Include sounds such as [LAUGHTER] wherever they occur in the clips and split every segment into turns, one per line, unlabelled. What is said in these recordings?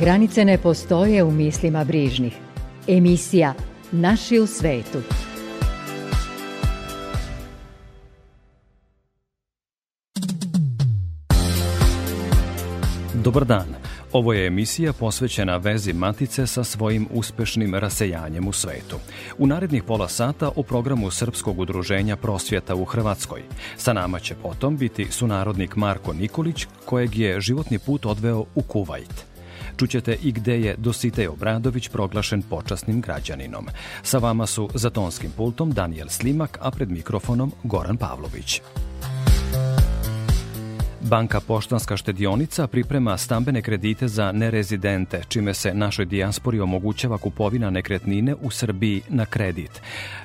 Granice ne postoje u mislima brižnih. Emisija Naši u svetu.
Dobar dan. Ovo je emisija posvećena vezi Matice sa svojim uspešnim rasejanjem u svetu. U narednih pola sata u programu Srpskog udruženja prosvjeta u Hrvatskoj. Sa nama će potom biti sunarodnik Marko Nikolić, kojeg je životni put odveo u Kuvajt. Čućete i gde je Dositej Obradović proglašen počasnim građaninom. Sa vama su za tonskim pultom Daniel Slimak, a pred mikrofonom Goran Pavlović. Banka Poštanska štedionica priprema stambene kredite za nerezidente, čime se našoj dijaspori omogućava kupovina nekretnine u Srbiji na kredit.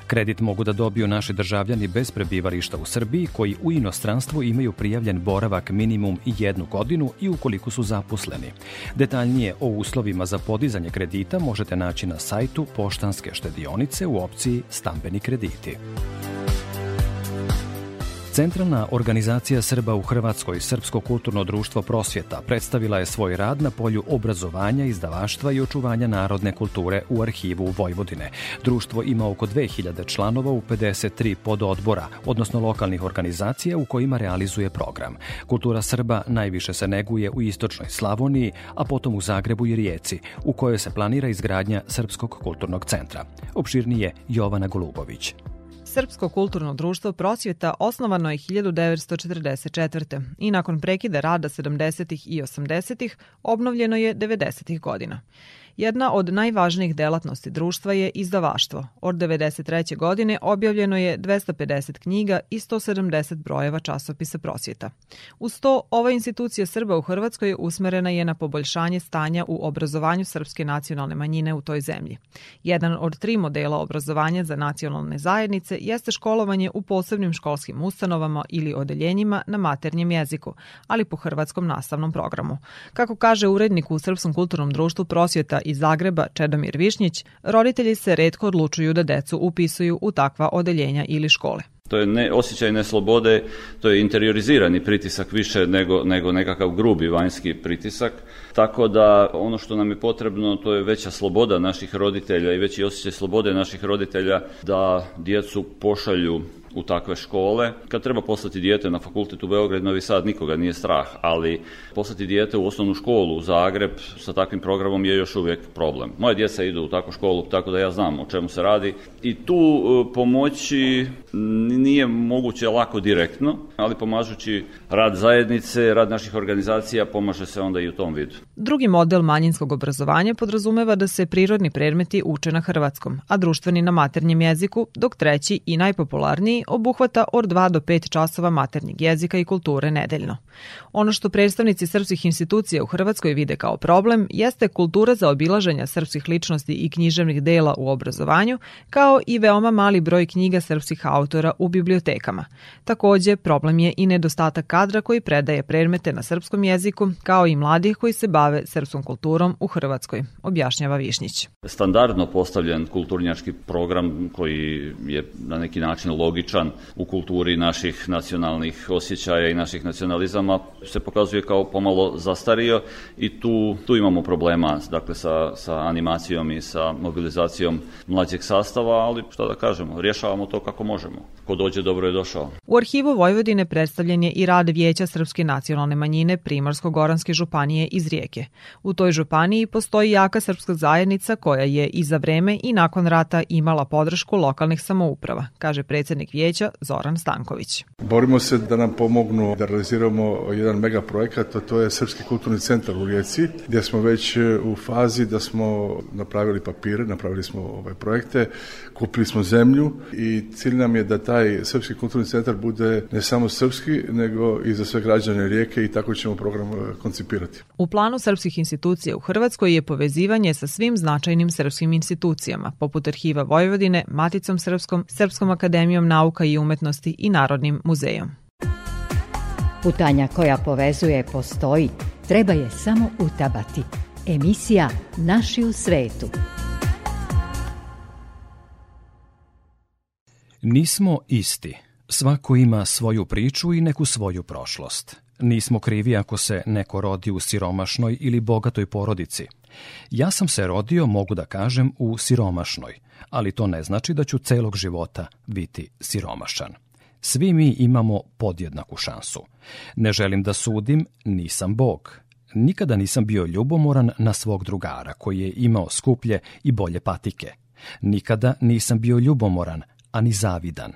Kredit mogu da dobiju naši državljani bez prebivališta u Srbiji koji u inostranstvu imaju prijavljen boravak minimum jednu godinu i ukoliko su zaposleni. Detaljnije o uslovima za podizanje kredita možete naći na sajtu Poštanske štedionice u opciji Stambeni krediti. Centralna organizacija Srba u Hrvatskoj, Srpsko kulturno društvo prosvjeta, predstavila je svoj rad na polju obrazovanja, izdavaštva i očuvanja narodne kulture u arhivu Vojvodine. Društvo ima oko 2000 članova u 53 pododbora, odnosno lokalnih organizacija u kojima realizuje program. Kultura Srba najviše se neguje u istočnoj Slavoniji, a potom u Zagrebu i Rijeci, u kojoj se planira izgradnja Srpskog kulturnog centra. Opširnije Jovana Golubović.
Srpsko kulturno društvo prosvjeta osnovano je 1944. i nakon prekida rada 70. i 80. obnovljeno je 90. godina. Jedna od najvažnijih delatnosti društva je izdavaštvo. Od 93. godine objavljeno je 250 knjiga i 170 brojeva časopisa prosvjeta. Uz to, ova institucija Srba u Hrvatskoj usmerena je na poboljšanje stanja u obrazovanju srpske nacionalne manjine u toj zemlji. Jedan od tri modela obrazovanja za nacionalne zajednice jeste školovanje u posebnim školskim ustanovama ili odeljenjima na maternjem jeziku, ali po hrvatskom nastavnom programu. Kako kaže urednik u Srpskom kulturnom društvu prosvjeta iz Zagreba Čedomir Višnjić, roditelji se redko odlučuju da decu upisuju u takva odeljenja ili škole.
To je ne, osjećaj neslobode, to je interiorizirani pritisak više nego, nego nekakav grubi vanjski pritisak. Tako da ono što nam je potrebno to je veća sloboda naših roditelja i veći osjećaj slobode naših roditelja da djecu pošalju u takve škole. Kad treba poslati dijete na fakultet u Beograd, Novi Sad, nikoga nije strah, ali poslati dijete u osnovnu školu u Zagreb sa takvim programom je još uvijek problem. Moje djeca idu u takvu školu, tako da ja znam o čemu se radi. I tu e, pomoći nije moguće lako direktno, ali pomažući rad zajednice, rad naših organizacija, pomaže se onda i u tom vidu.
Drugi model manjinskog obrazovanja podrazumeva da se prirodni predmeti uče na hrvatskom, a društveni na maternjem jeziku, dok treći i najpopularniji obuhvata od 2 do 5 časova maternjeg jezika i kulture nedeljno. Ono što predstavnici srpskih institucija u Hrvatskoj vide kao problem jeste kultura za obilaženja srpskih ličnosti i književnih dela u obrazovanju, kao i veoma mali broj knjiga srpskih autora u bibliotekama. Takođe, problem je i nedostatak kadra koji predaje predmete na srpskom jeziku, kao i mladih koji se bave srpskom kulturom u Hrvatskoj, objašnjava Višnjić.
Standardno postavljen kulturnjački program koji je na neki način logičan tipičan u kulturi naših nacionalnih osjećaja i naših nacionalizama se pokazuje kao pomalo zastario i tu, tu imamo problema dakle, sa, sa animacijom i sa mobilizacijom mlađeg sastava, ali šta da kažemo, rješavamo to kako možemo. Ko dođe, dobro je došao.
U arhivu Vojvodine predstavljen je i rad Vijeća Srpske nacionalne manjine Primorsko-Goranske županije iz Rijeke. U toj županiji postoji jaka srpska zajednica koja je i za vreme i nakon rata imala podršku lokalnih samouprava, kaže predsednik Vijeća vijeća Zoran Stanković.
Borimo se da nam pomognu da realiziramo jedan mega projekat, a to je Srpski kulturni centar u Rijeci, gdje smo već u fazi da smo napravili papire, napravili smo ove projekte, kupili smo zemlju i cilj nam je da taj Srpski kulturni centar bude ne samo srpski, nego i za sve građane Rijeke i tako ćemo program e, koncipirati.
U planu srpskih institucija u Hrvatskoj je povezivanje sa svim značajnim srpskim institucijama, poput Arhiva Vojvodine, Maticom Srpskom, Srpskom akademijom nauka i umetnosti i Narodnim muzejom.
Putanja koja povezuje postoji, treba je samo utabati. Emisija Naši u svetu.
Nismo isti. Svako ima svoju priču i neku svoju prošlost. Nismo krivi ako se neko rodi u siromašnoj ili bogatoj porodici. Ja sam se rodio, mogu da kažem, u siromašnoj, ali to ne znači da ću celog života biti siromašan. Svi mi imamo podjednaku šansu. Ne želim da sudim, nisam Bog. Nikada nisam bio ljubomoran na svog drugara koji je imao skuplje i bolje patike. Nikada nisam bio ljubomoran, ani zavidan.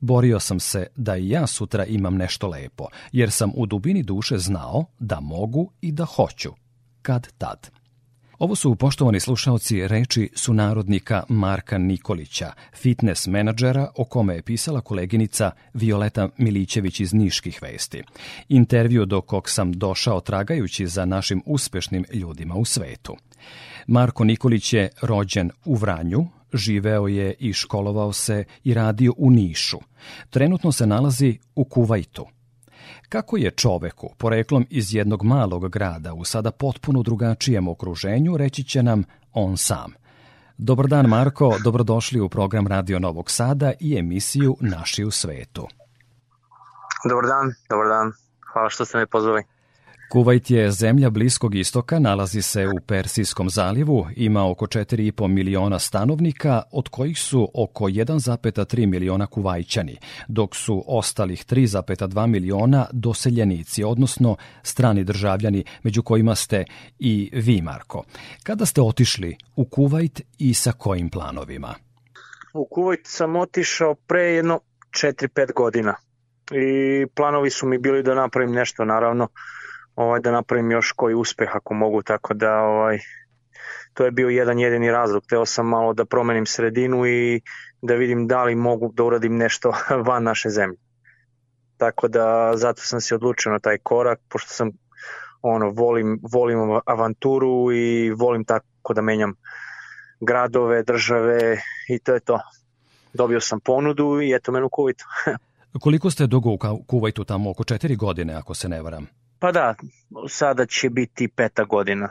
Borio sam se da i ja sutra imam nešto lepo, jer sam u dubini duše znao da mogu i da hoću. Kad tad. Ovo su, poštovani slušalci, reči sunarodnika Marka Nikolića, fitness menadžera o kome je pisala koleginica Violeta Milićević iz Niških vesti. Intervju do kog sam došao tragajući za našim uspešnim ljudima u svetu. Marko Nikolić je rođen u Vranju, živeo je i školovao se i radio u Nišu. Trenutno se nalazi u Kuvajtu. Kako je čoveku, poreklom iz jednog malog grada, u sada potpuno drugačijem okruženju, reći će nam on sam. Dobar dan Marko, dobrodošli u program Radio Novog Sada i emisiju Naši u svetu.
Dobar dan, dobar dan. Hvala što ste me pozvali.
Kuvajt je zemlja Bliskog istoka, nalazi se u Persijskom zalivu, ima oko 4,5 miliona stanovnika, od kojih su oko 1,3 miliona kuvajćani, dok su ostalih 3,2 miliona doseljenici, odnosno strani državljani, među kojima ste i vi, Marko. Kada ste otišli u Kuvajt i sa kojim planovima?
U Kuvajt sam otišao pre jedno 4-5 godina i planovi su mi bili da napravim nešto, naravno, ovaj, da napravim još koji uspeh ako mogu, tako da ovaj, to je bio jedan jedini razlog. Teo sam malo da promenim sredinu i da vidim da li mogu da uradim nešto [LAUGHS] van naše zemlje. Tako da zato sam se odlučio na taj korak, pošto sam ono, volim, volim avanturu i volim tako da menjam gradove, države i to je to. Dobio sam ponudu i eto mene u Kuvitu. [LAUGHS]
Koliko ste dugo u Kuvajtu tamo? Oko četiri godine, ako se ne varam.
Pa da, sada će biti peta godina.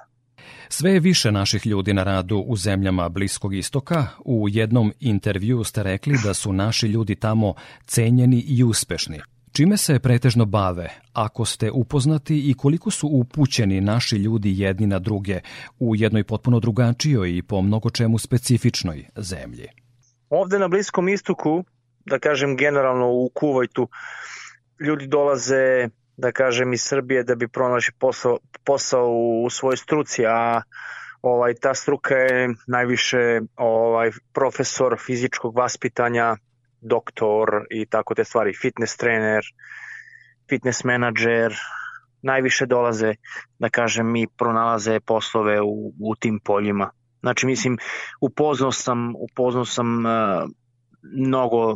Sve je više naših ljudi na radu u zemljama Bliskog istoka. U jednom intervju ste rekli da su naši ljudi tamo cenjeni i uspešni. Čime se pretežno bave, ako ste upoznati i koliko su upućeni naši ljudi jedni na druge u jednoj potpuno drugačijoj i po mnogo čemu specifičnoj zemlji?
Ovde na Bliskom istoku, da kažem generalno u Kuvajtu, ljudi dolaze da kažem iz Srbije da bi pronašli posao, posao u svojoj struci, a ovaj ta struka je najviše ovaj profesor fizičkog vaspitanja, doktor i tako te stvari, fitness trener, fitness menadžer, najviše dolaze, da kažem, mi pronalaze poslove u, u tim poljima. Znači, mislim, upoznao sam, upoznao sam uh, mnogo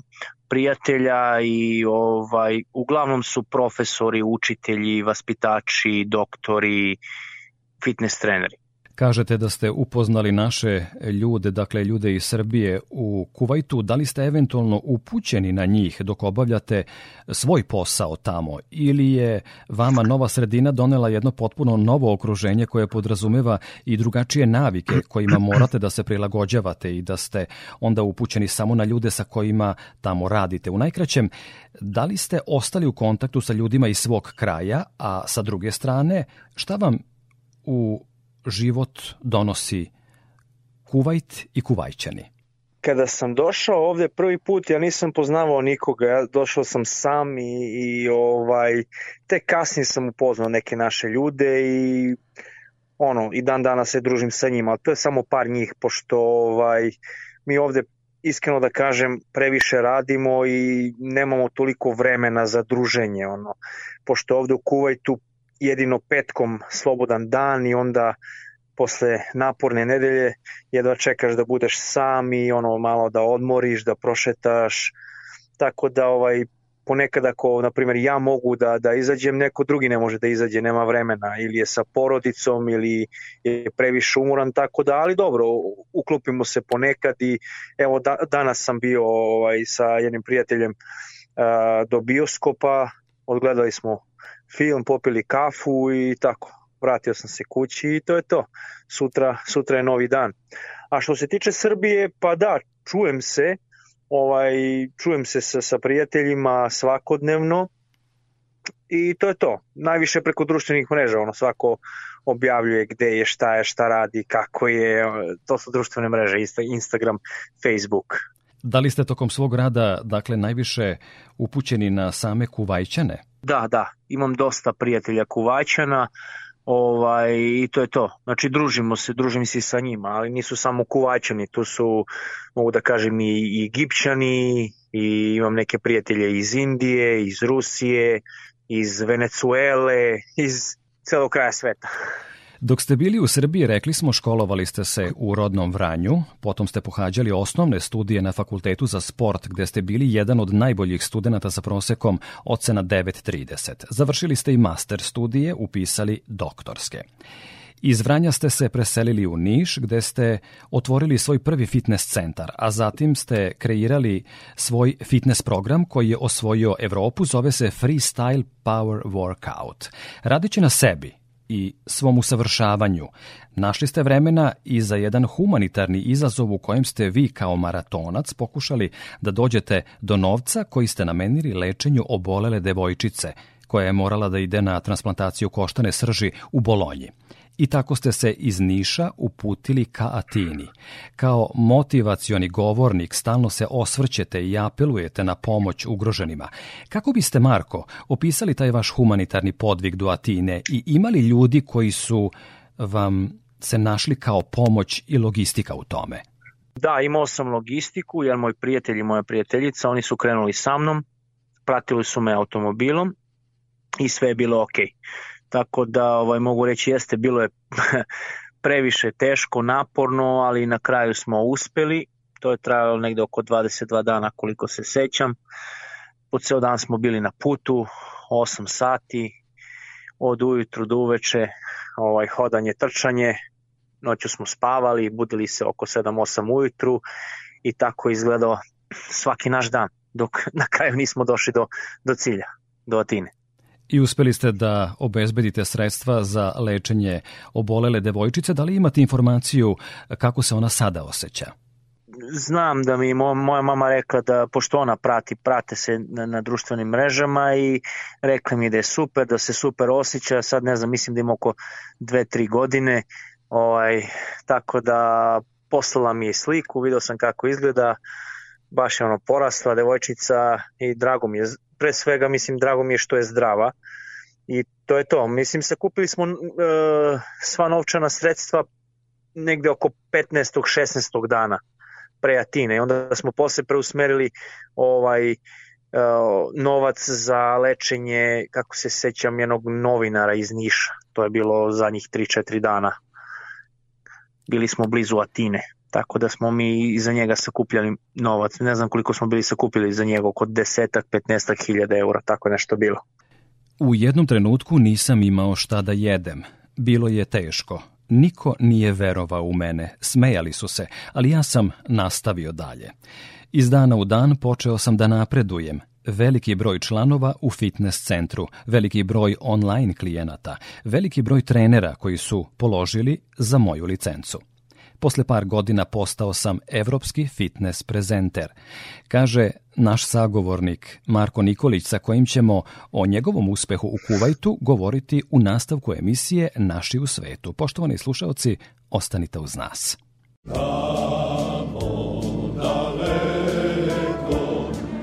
prijatelja i ovaj uglavnom su profesori, učitelji, vaspitači, doktori, fitness treneri.
Kažete da ste upoznali naše ljude, dakle ljude iz Srbije u Kuvajtu. Da li ste eventualno upućeni na njih dok obavljate svoj posao tamo ili je vama nova sredina donela jedno potpuno novo okruženje koje podrazumeva i drugačije navike kojima morate da se prilagođavate i da ste onda upućeni samo na ljude sa kojima tamo radite. U najkraćem, da li ste ostali u kontaktu sa ljudima iz svog kraja, a sa druge strane, šta vam u život donosi Kuvajt i Kuvajćani?
Kada sam došao ovde prvi put, ja nisam poznavao nikoga, ja došao sam sam i, i ovaj, tek kasnije sam upoznao neke naše ljude i ono, i dan danas se družim sa njima, ali to je samo par njih, pošto ovaj, mi ovde iskreno da kažem, previše radimo i nemamo toliko vremena za druženje. Ono. Pošto ovde u Kuvajtu jedino petkom slobodan dan i onda posle naporne nedelje jedva čekaš da budeš sam i ono malo da odmoriš, da prošetaš, tako da ovaj ponekad ako, na primjer, ja mogu da, da izađem, neko drugi ne može da izađe, nema vremena, ili je sa porodicom, ili je previše umoran, tako da, ali dobro, uklopimo se ponekad i evo, da, danas sam bio ovaj, sa jednim prijateljem a, do bioskopa, odgledali smo film, popili kafu i tako, vratio sam se kući i to je to. Sutra, sutra je novi dan. A što se tiče Srbije, pa da, čujem se, ovaj, čujem se sa, sa prijateljima svakodnevno i to je to. Najviše preko društvenih mreža, ono svako objavljuje gde je, šta je, šta radi, kako je, to su društvene mreže, Instagram, Facebook.
Da li ste tokom svog rada, dakle, najviše upućeni na same kuvajćane?
Da, da, imam dosta prijatelja kuvajćana, ovaj, i to je to. Znači, družimo se, družim se sa njima, ali nisu samo kuvačani, tu su, mogu da kažem, i, i Egipćani, i imam neke prijatelje iz Indije, iz Rusije, iz Venecuele, iz celog kraja sveta.
Dok ste bili u Srbiji, rekli smo, školovali ste se u rodnom Vranju, potom ste pohađali osnovne studije na Fakultetu za sport, gde ste bili jedan od najboljih studenta sa prosekom ocena 9.30. Završili ste i master studije, upisali doktorske. Iz Vranja ste se preselili u Niš, gde ste otvorili svoj prvi fitness centar, a zatim ste kreirali svoj fitness program koji je osvojio Evropu, zove se Freestyle Power Workout. Radeći na sebi, i svom usavršavanju. Našli ste vremena i za jedan humanitarni izazov u kojem ste vi kao maratonac pokušali da dođete do novca koji ste namenili lečenju obolele devojčice, koja je morala da ide na transplantaciju koštane srži u Bolonji i tako ste se iz Niša uputili ka Atini. Kao motivacioni govornik stalno se osvrćete i apelujete na pomoć ugroženima. Kako biste, Marko, opisali taj vaš humanitarni podvig do Atine i imali ljudi koji su vam se našli kao pomoć i logistika u tome?
Da, imao sam logistiku, jer moj prijatelj i moja prijateljica, oni su krenuli sa mnom, pratili su me automobilom i sve je bilo okej. Tako da ovaj, mogu reći jeste, bilo je [LAUGHS] previše teško, naporno, ali na kraju smo uspeli. To je trajalo negde oko 22 dana koliko se sećam. Po ceo dan smo bili na putu, 8 sati, od ujutru do uveče, ovaj, hodanje, trčanje, noću smo spavali, budili se oko 7-8 ujutru i tako izgledao svaki naš dan, dok [LAUGHS] na kraju nismo došli do, do cilja, do Atine
i uspeli ste da obezbedite sredstva za lečenje obolele devojčice. Da li imate informaciju kako se ona sada osjeća?
Znam da mi moja mama rekla da, pošto ona prati, prate se na, na društvenim mrežama i rekla mi da je super, da se super osjeća, sad ne znam, mislim da ima oko dve, tri godine, ovaj, tako da poslala mi je sliku, video sam kako izgleda, baš je ono porasla devojčica i drago mi je pre svega mislim drago mi je što je zdrava i to je to. Mislim sakupili smo uh, sva novčana sredstva negde oko 15. 16. dana pre Atine i onda smo posle preusmerili ovaj uh, novac za lečenje, kako se sećam, jednog novinara iz Niša. To je bilo za njih 3-4 dana. Bili smo blizu Atine tako da smo mi iza njega sakupljali novac. Ne znam koliko smo bili sakupili za njega, oko desetak, petnestak hiljada eura, tako nešto bilo.
U jednom trenutku nisam imao šta da jedem. Bilo je teško. Niko nije verovao u mene, smejali su se, ali ja sam nastavio dalje. Iz dana u dan počeo sam da napredujem, veliki broj članova u fitness centru, veliki broj online klijenata, veliki broj trenera koji su položili za moju licencu. Posle par godina postao sam evropski fitness prezenter. Kaže naš sagovornik Marko Nikolić sa kojim ćemo o njegovom uspehu u Kuvajtu govoriti u nastavku emisije Naši u svetu. Poštovani slušalci, ostanite uz nas.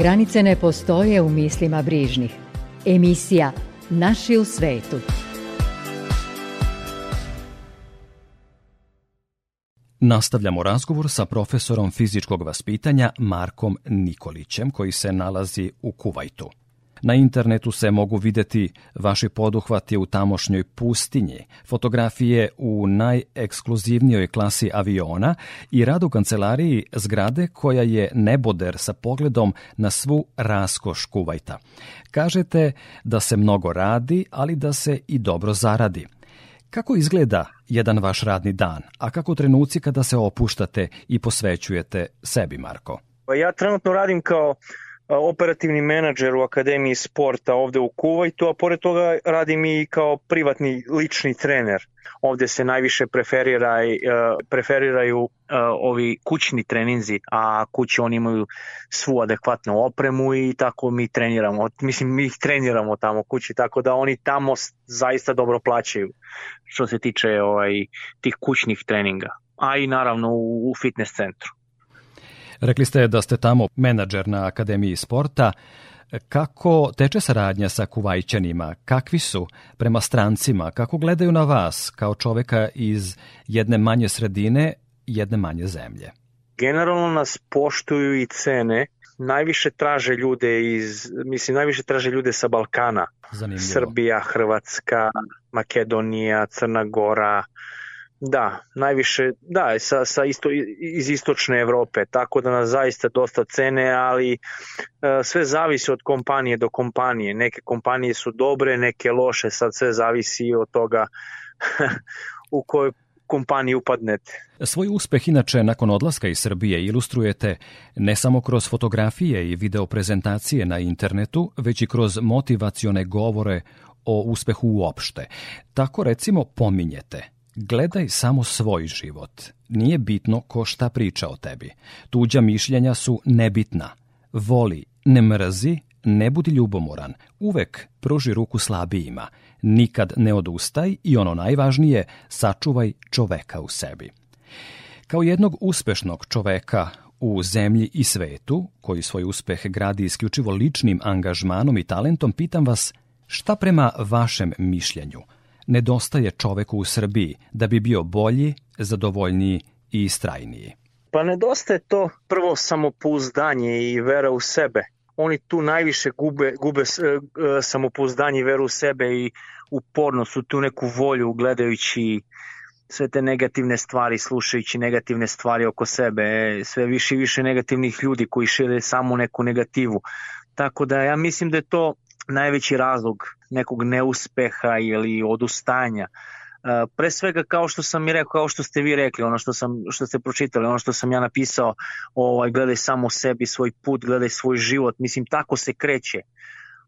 Granice ne postoje u mislima brižnih. Emisija Naši u svetu.
Nastavljamo razgovor sa profesorom fizičkog vaspitanja Markom Nikolićem koji se nalazi u Kuvajtu. Na internetu se mogu videti vaši poduhvati u tamošnjoj pustinji, fotografije u najekskluzivnijoj klasi aviona i rad u kancelariji zgrade koja je neboder sa pogledom na svu raskoš Kuvajta. Kažete da se mnogo radi, ali da se i dobro zaradi. Kako izgleda jedan vaš radni dan, a kako trenuci kada se opuštate i posvećujete sebi, Marko?
Pa ja trenutno radim kao operativni menadžer u Akademiji sporta ovde u Kuvajtu, a pored toga radim i kao privatni lični trener. Ovde se najviše preferira, preferiraju ovi kućni treninzi, a kući oni imaju svu adekvatnu opremu i tako mi treniramo. Mislim, mi ih treniramo tamo kući, tako da oni tamo zaista dobro plaćaju što se tiče ovaj, tih kućnih treninga. A i naravno u fitness centru.
Rekli ste da ste tamo menadžer na Akademiji sporta. Kako teče saradnja sa kuvajćanima? Kakvi su prema strancima? Kako gledaju na vas kao čoveka iz jedne manje sredine, jedne manje zemlje?
Generalno nas poštuju i cene. Najviše traže ljude iz, mislim, najviše traže ljude sa Balkana.
Zanimljivo.
Srbija, Hrvatska, Makedonija, Crna Gora, Da, najviše, da, sa, sa isto, iz istočne Evrope, tako da nas zaista dosta cene, ali e, sve zavisi od kompanije do kompanije. Neke kompanije su dobre, neke loše, sad sve zavisi od toga [LAUGHS] u kojoj kompaniji upadnete.
Svoj uspeh inače nakon odlaska iz Srbije ilustrujete ne samo kroz fotografije i video prezentacije na internetu, već i kroz motivacione govore o uspehu uopšte. Tako recimo pominjete Gledaj samo svoj život. Nije bitno ko šta priča o tebi. Tuđa mišljenja su nebitna. Voli, ne mrzi, ne budi ljubomoran. Uvek pruži ruku slabijima. Nikad ne odustaj i ono najvažnije, sačuvaj čoveka u sebi. Kao jednog uspešnog čoveka u zemlji i svetu, koji svoj uspeh gradi isključivo ličnim angažmanom i talentom, pitam vas šta prema vašem mišljenju – nedostaje čoveku u Srbiji da bi bio bolji, zadovoljniji i istrajniji?
Pa nedostaje to prvo samopouzdanje i vera u sebe. Oni tu najviše gube, gube e, samopouzdanje i veru u sebe i uporno su tu neku volju gledajući sve te negativne stvari, slušajući negativne stvari oko sebe, sve više i više negativnih ljudi koji šire samo neku negativu. Tako da ja mislim da je to najveći razlog nekog neuspeha ili odustanja. E, pre svega kao što sam i rekao, kao što ste vi rekli, ono što sam što ste pročitali, ono što sam ja napisao, ovaj gledaj samo sebi, svoj put, gledaj svoj život. Mislim tako se kreće.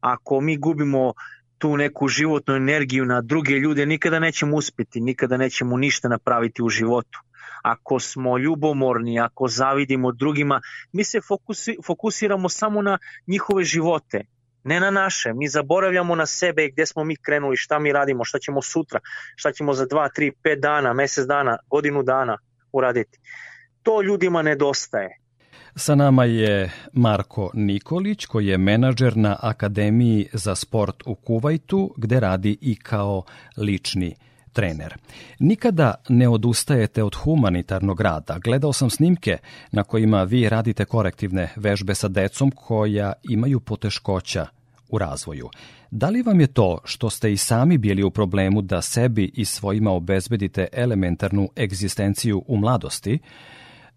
Ako mi gubimo tu neku životnu energiju na druge ljude, nikada nećemo uspeti, nikada nećemo ništa napraviti u životu. Ako smo ljubomorni, ako zavidimo drugima, mi se fokusi, fokusiramo samo na njihove živote ne na naše. Mi zaboravljamo na sebe gde smo mi krenuli, šta mi radimo, šta ćemo sutra, šta ćemo za 2, 3, 5 dana, mesec dana, godinu dana uraditi. To ljudima nedostaje.
Sa nama je Marko Nikolić, koji je menadžer na Akademiji za sport u Kuvajtu, gde radi i kao lični trener. Nikada ne odustajete od humanitarnog rada. Gledao sam snimke na kojima vi radite korektivne vežbe sa decom koja imaju poteškoća u razvoju. Da li vam je to što ste i sami bili u problemu da sebi i svojima obezbedite elementarnu egzistenciju u mladosti,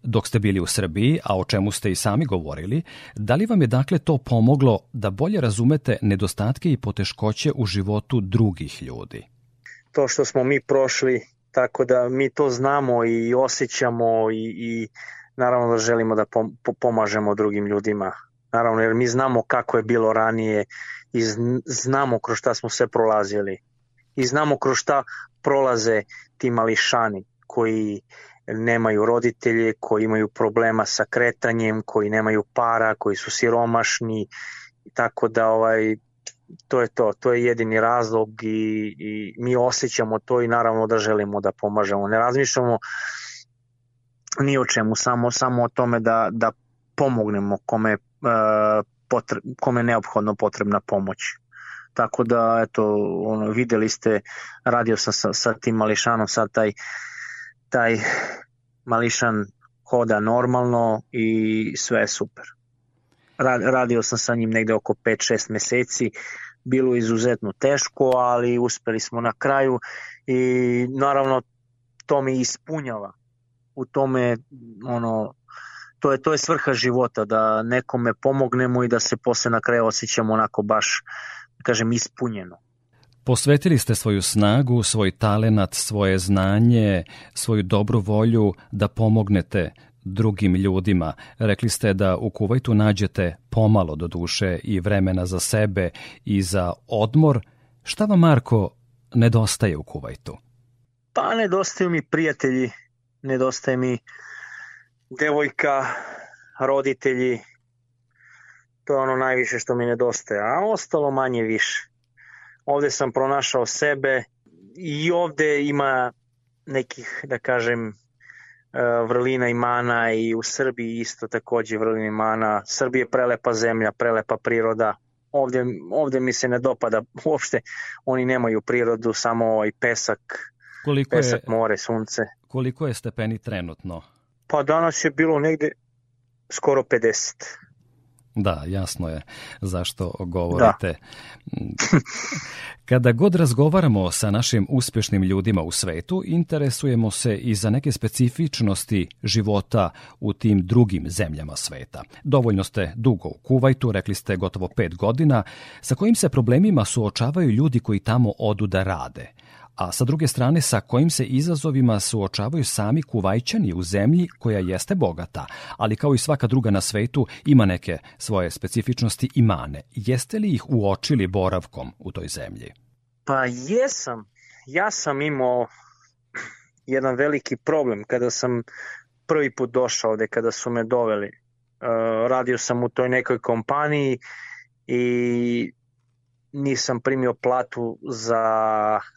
dok ste bili u Srbiji, a o čemu ste i sami govorili, da li vam je dakle to pomoglo da bolje razumete nedostatke i poteškoće u životu drugih ljudi?
To što smo mi prošli, tako da mi to znamo i osjećamo i, i naravno da želimo da pomažemo drugim ljudima. Naravno, jer mi znamo kako je bilo ranije i znamo kroz šta smo sve prolazili. I znamo kroz šta prolaze ti mališani koji nemaju roditelje, koji imaju problema sa kretanjem, koji nemaju para, koji su siromašni, tako da ovaj to je to, to je jedini razlog i, i mi osjećamo to i naravno da želimo da pomažemo. Ne razmišljamo ni o čemu, samo, samo o tome da, da pomognemo kome, uh, potre, kome je neophodno potrebna pomoć. Tako da, eto, ono, videli ste, radio sam sa, sa tim mališanom, sad taj, taj mališan hoda normalno i sve je super. Radio sam sa njim negde oko 5-6 meseci, bilo izuzetno teško, ali uspeli smo na kraju i naravno to me ispunjava. U tome ono to je to je svrha života da nekome pomognemo i da se posle na kraju osjećamo onako baš da kažem ispunjeno.
Posvetili ste svoju snagu, svoj talenat, svoje znanje, svoju dobru volju da pomognete drugim ljudima. Rekli ste da u Kuvajtu nađete pomalo do duše i vremena za sebe i za odmor. Šta vam, Marko, nedostaje u Kuvajtu?
Pa nedostaju mi prijatelji, nedostaje mi devojka, roditelji, to je ono najviše što mi nedostaje, a ostalo manje više. Ovde sam pronašao sebe i ovde ima nekih, da kažem, vrlina i mana i u Srbiji isto takođe vrlina i mana. Srbija je prelepa zemlja, prelepa priroda. Ovde, ovde mi se ne dopada uopšte. Oni nemaju prirodu, samo ovaj pesak, koliko pesak, je, more, sunce.
Koliko je stepeni trenutno?
Pa danas je bilo negde skoro 50.
Da, jasno je zašto govorite. Da. [LAUGHS] Kada god razgovaramo sa našim uspešnim ljudima u svetu, interesujemo se i za neke specifičnosti života u tim drugim zemljama sveta. Dovoljno ste dugo u Kuvajtu, rekli ste gotovo pet godina, sa kojim se problemima suočavaju ljudi koji tamo odu da rade – a sa druge strane sa kojim se izazovima suočavaju sami kuvajćani u zemlji koja jeste bogata, ali kao i svaka druga na svetu ima neke svoje specifičnosti i mane. Jeste li ih uočili boravkom u toj zemlji?
Pa jesam. Ja sam imao jedan veliki problem kada sam prvi put došao ovde, kada su me doveli. Uh, radio sam u toj nekoj kompaniji i nisam primio platu za,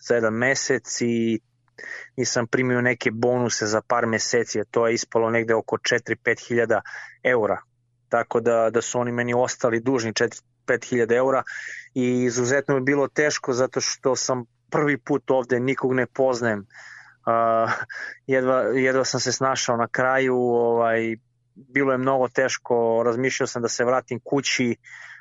za jedan mesec i nisam primio neke bonuse za par meseci, a to je ispalo negde oko 4-5 hiljada eura. Tako da, da su oni meni ostali dužni 4-5 hiljada eura i izuzetno je bilo teško zato što sam prvi put ovde, nikog ne poznajem. Uh, jedva, jedva sam se snašao na kraju, ovaj, bilo je mnogo teško, razmišljao sam da se vratim kući, Uh,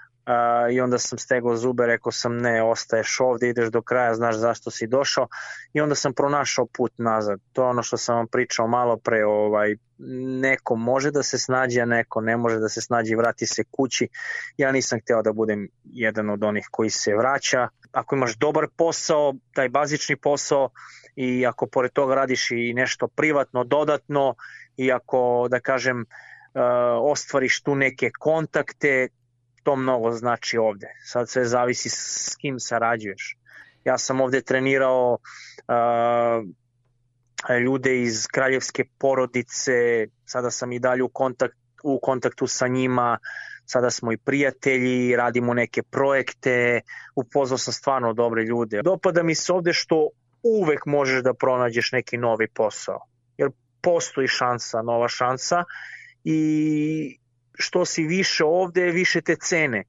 i onda sam stegao zube, rekao sam ne, ostaješ ovde, ideš do kraja, znaš zašto si došao i onda sam pronašao put nazad. To je ono što sam vam pričao malo pre, ovaj, neko može da se snađe, a neko ne može da se snađe i vrati se kući. Ja nisam hteo da budem jedan od onih koji se vraća. Ako imaš dobar posao, taj bazični posao i ako pored toga radiš i nešto privatno, dodatno i ako, da kažem, uh, ostvariš tu neke kontakte, to mnogo znači ovde. Sad sve zavisi s kim sarađuješ. Ja sam ovde trenirao uh, ljude iz kraljevske porodice, sada sam i dalje u, kontakt, u kontaktu sa njima, sada smo i prijatelji, radimo neke projekte, upoznao sam stvarno dobre ljude. Dopada mi se ovde što uvek možeš da pronađeš neki novi posao, jer postoji šansa, nova šansa i što si više ovde, više te cene.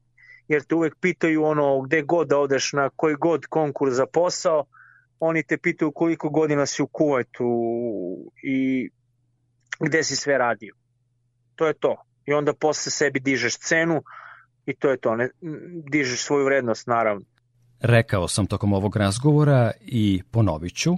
Jer te uvek pitaju ono gde god da odeš na koji god konkurs za posao, oni te pitaju koliko godina si u Kuvajtu i gde si sve radio. To je to. I onda posle sebi dižeš cenu i to je to. Ne, dižeš svoju vrednost naravno.
Rekao sam tokom ovog razgovora i ponovit ću,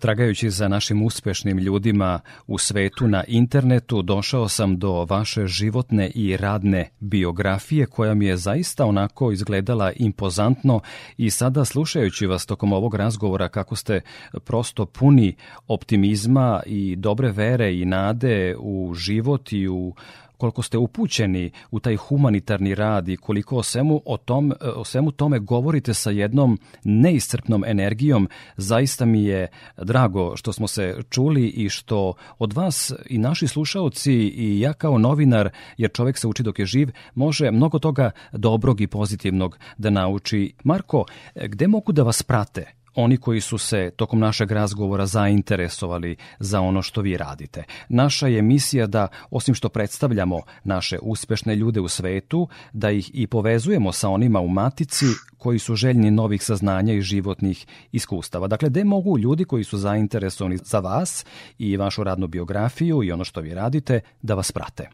tragajući za našim uspešnim ljudima u svetu na internetu, došao sam do vaše životne i radne biografije koja mi je zaista onako izgledala impozantno i sada slušajući vas tokom ovog razgovora kako ste prosto puni optimizma i dobre vere i nade u život i u koliko ste upućeni u taj humanitarni rad i koliko o svemu, o, tom, o svemu tome govorite sa jednom neiscrpnom energijom. Zaista mi je drago što smo se čuli i što od vas i naši slušaoci i ja kao novinar, jer čovek se uči dok je živ, može mnogo toga dobrog i pozitivnog da nauči. Marko, gde mogu da vas prate? Oni koji su se tokom našeg razgovora zainteresovali za ono što vi radite. Naša je misija da, osim što predstavljamo naše uspešne ljude u svetu, da ih i povezujemo sa onima u matici koji su željni novih saznanja i životnih iskustava. Dakle, gde mogu ljudi koji su zainteresovani za vas i vašu radnu biografiju i ono što vi radite da vas prate?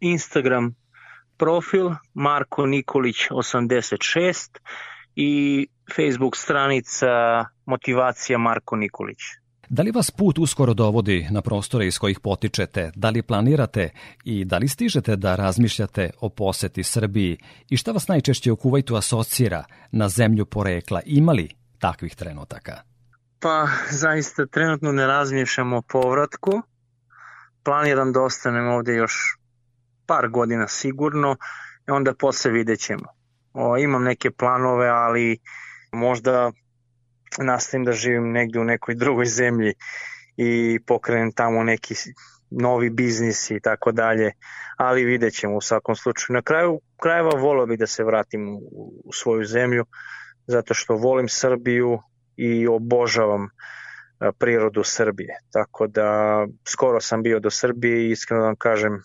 Instagram profil Marko Nikolić 86 i Facebook stranica Motivacija Marko Nikolić.
Da li vas put uskoro dovodi na prostore iz kojih potičete? Da li planirate i da li stižete da razmišljate o poseti Srbiji? I šta vas najčešće u Kuvajtu asocira na zemlju porekla? Imali takvih trenutaka?
Pa, zaista trenutno ne razmišljam o povratku. Planiram da ostanem ovde još par godina sigurno i onda posle vidjet ćemo. O, imam neke planove, ali možda nastavim da živim negde u nekoj drugoj zemlji i pokrenem tamo neki novi biznis i tako dalje, ali vidjet ćemo u svakom slučaju. Na kraju krajeva volio bi da se vratim u, u svoju zemlju, zato što volim Srbiju i obožavam prirodu Srbije. Tako da skoro sam bio do Srbije i iskreno da vam kažem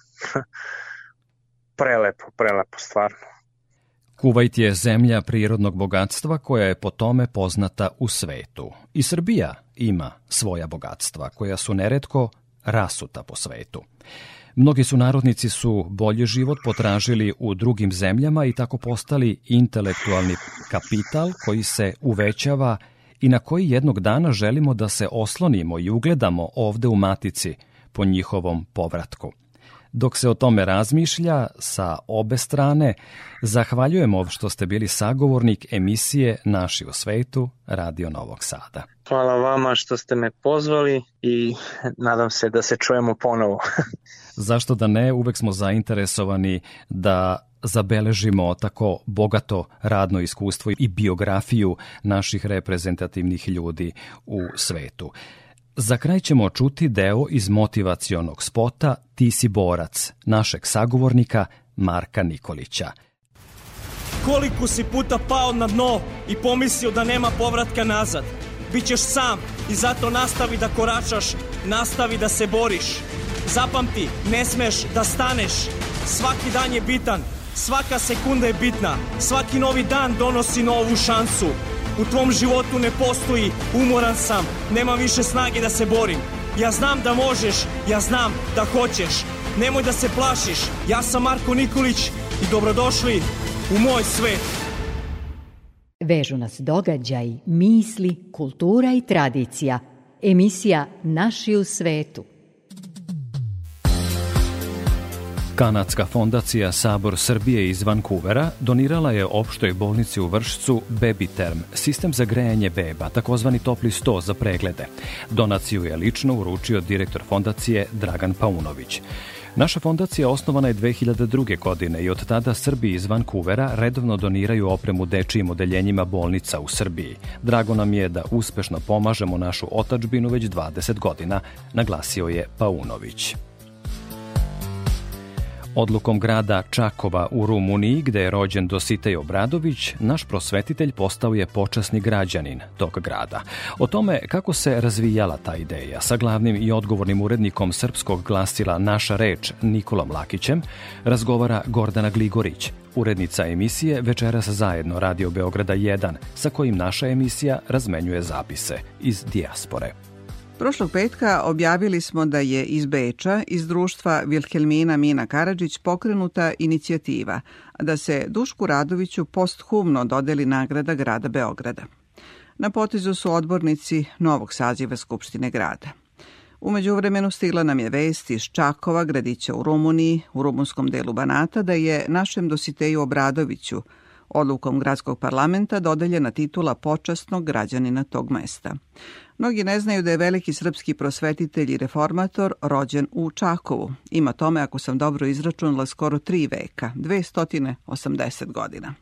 [LAUGHS] prelepo, prelepo stvarno.
Kuvajt je zemlja prirodnog bogatstva koja je po tome poznata u svetu. I Srbija ima svoja bogatstva koja su neretko rasuta po svetu. Mnogi su narodnici su bolji život potražili u drugim zemljama i tako postali intelektualni kapital koji se uvećava i na koji jednog dana želimo da se oslonimo i ugledamo ovde u Matici po njihovom povratku. Dok se o tome razmišlja sa obe strane, zahvaljujemo što ste bili sagovornik emisije Naši u svetu Radio Novog Sada.
Hvala vama što ste me pozvali i nadam se da se čujemo ponovo. [LAUGHS]
Zašto da ne, uvek smo zainteresovani da zabeležimo tako bogato radno iskustvo i biografiju naših reprezentativnih ljudi u svetu. Za kraj ćemo čuti deo iz motivacionog spota Ti si borac, našeg sagovornika Marka Nikolića.
Koliko si puta pao na dno i pomislio da nema povratka nazad? Bićeš sam i zato nastavi da koračaš, nastavi da se boriš. Zapamti, ne smeš da staneš. Svaki dan je bitan, svaka sekunda je bitna, svaki novi dan donosi novu šansu. U tvom životu ne postoji, umoran sam, nemam više snage da se borim. Ja znam da možeš, ja znam da hoćeš. Nemoj da se plašiš, ja sam Marko Nikolić i dobrodošli u moj svet.
Vežu nas događaj, misli, kultura i tradicija. Emisija Naši u svetu –
Kanadska fondacija Sabor Srbije iz Vancouvera donirala je opštoj bolnici u Vršcu Term, sistem za grejanje beba, takozvani topli sto za preglede. Donaciju je lično uručio direktor fondacije Dragan Paunović. Naša fondacija osnovana je 2002. godine i od tada Srbiji iz Vancouvera redovno doniraju opremu dečijim odeljenjima bolnica u Srbiji. Drago nam je da uspešno pomažemo našu otačbinu već 20 godina, naglasio je Paunović. Odlukom grada Čakova u Rumuniji, gde je rođen Dositej Obradović, naš prosvetitelj postao je počasni građanin tog grada. O tome kako se razvijala ta ideja sa glavnim i odgovornim urednikom srpskog glasila Naša reč Nikolom Lakićem razgovara Gordana Gligorić, urednica emisije Večeras zajedno Radio Beograda 1, sa kojim naša emisija razmenjuje zapise iz dijaspore.
Prošlog petka objavili smo da je iz Beča, iz društva Vilhelmina Mina Karadžić pokrenuta inicijativa da se Dušku Radoviću posthumno dodeli nagrada grada Beograda. Na potezu su odbornici novog saziva Skupštine grada. Umeđu vremenu stigla nam je vest iz Čakova, gradića u Rumuniji, u rumunskom delu Banata, da je našem dositeju Obradoviću Odlukom gradskog parlamenta dodeljena titula počasnog građanina tog mesta. Mnogi ne znaju da je veliki srpski prosvetitelj i reformator rođen u Čakovu. Ima tome, ako sam dobro izračunala, skoro tri veka, 280 godina.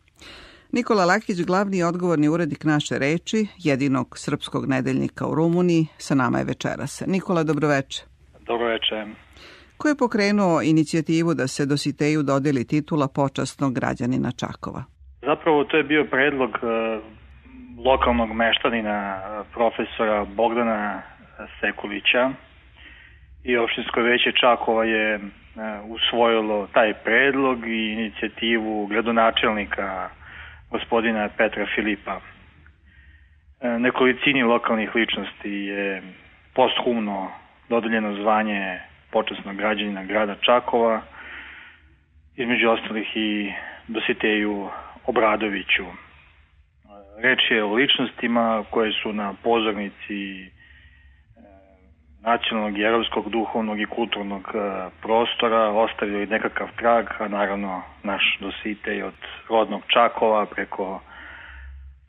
Nikola Lakić, glavni odgovorni urednik naše reči, jedinog srpskog nedeljnika u Rumuniji, sa nama je večeras. Nikola, dobroveče.
Dobroveče.
Ko je pokrenuo inicijativu da se Dositeju dodeli titula počasnog građanina Čakova?
Zapravo to je bio predlog e, lokalnog meštanina e, profesora Bogdana Sekulića i opštinsko veće Čakova je e, usvojilo taj predlog i inicijativu gradonačelnika gospodina Petra Filipa. Nekolicini lokalnih ličnosti je posthumno dodeljeno zvanje počasnog građanina grada Čakova, između ostalih i Dositeju Obradoviću. Reč je o ličnostima koje su na pozornici e, nacionalnog i evropskog duhovnog i kulturnog e, prostora ostavili nekakav trag, a naravno naš Dositej od rodnog Čakova preko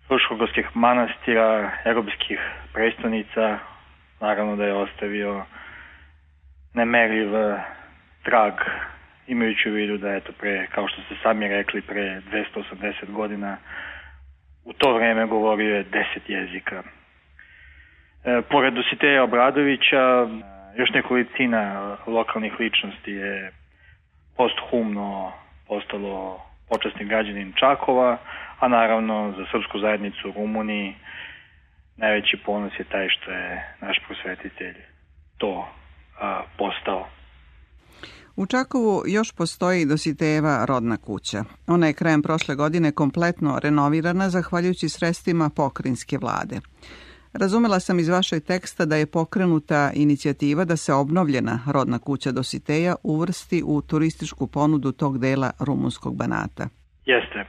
Fruškogorskih manastira, evropskih predstavnica, naravno da je ostavio nemerljiv e, trag imajući u vidu da eto pre, kao što ste sami rekli, pre 280 godina u to vreme govorio je 10 jezika. E, pored Dositeja Obradovića, još nekolicina lokalnih ličnosti je posthumno postalo počasni građanin Čakova, a naravno za srpsku zajednicu u Rumuniji najveći ponos je taj što je naš prosvetitelj to a, postao.
U Čakovu još postoji Dositejeva rodna kuća. Ona je krajem prošle godine kompletno renovirana zahvaljujući sredstvima pokrinjske vlade. Razumela sam iz vašeg teksta da je pokrenuta inicijativa da se obnovljena rodna kuća Dositeja uvrsti u turističku ponudu tog dela rumunskog banata.
Jeste.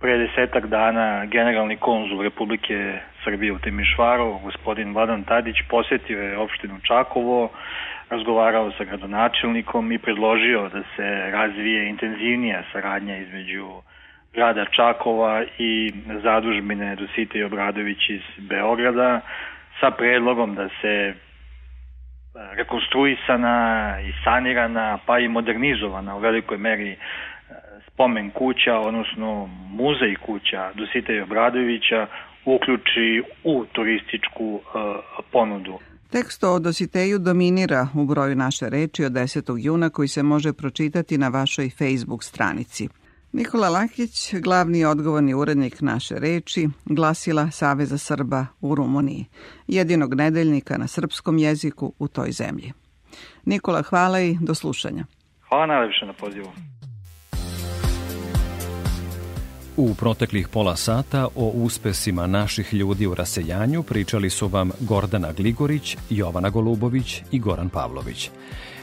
Pre desetak dana generalni konzul Republike Srbije u Timišvaru, gospodin Vladan Tadić, posetio je opštinu Čakovo, razgovarao sa gradonačelnikom i predložio da se razvije intenzivnija saradnja između grada Čakova i zadužbine Dosite i Obradović iz Beograda sa predlogom da se e, rekonstruisana i sanirana pa i modernizovana u velikoj meri e, spomen kuća, odnosno muzej kuća Dosite i Obradovića uključi u turističku uh, ponudu.
Tekst o Dositeju dominira u broju naše reči od 10. juna koji se može pročitati na vašoj Facebook stranici. Nikola Lakić, glavni odgovorni urednik naše reči, glasila Saveza Srba u Rumuniji, jedinog nedeljnika na srpskom jeziku u toj zemlji. Nikola, hvala i do slušanja.
Hvala najlepše na pozivu.
U proteklih pola sata o uspesima naših ljudi u raseljanju pričali su vam Gordana Gligorić, Jovana Golubović i Goran Pavlović.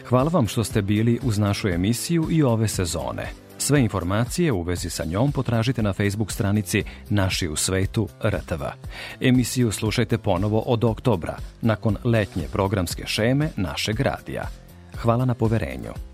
Hvala vam što ste bili uz našu emisiju i ove sezone. Sve informacije u vezi sa njom potražite na Facebook stranici Naši u svetu RTV. Emisiju slušajte ponovo od oktobra, nakon letnje programske šeme našeg radija. Hvala na poverenju.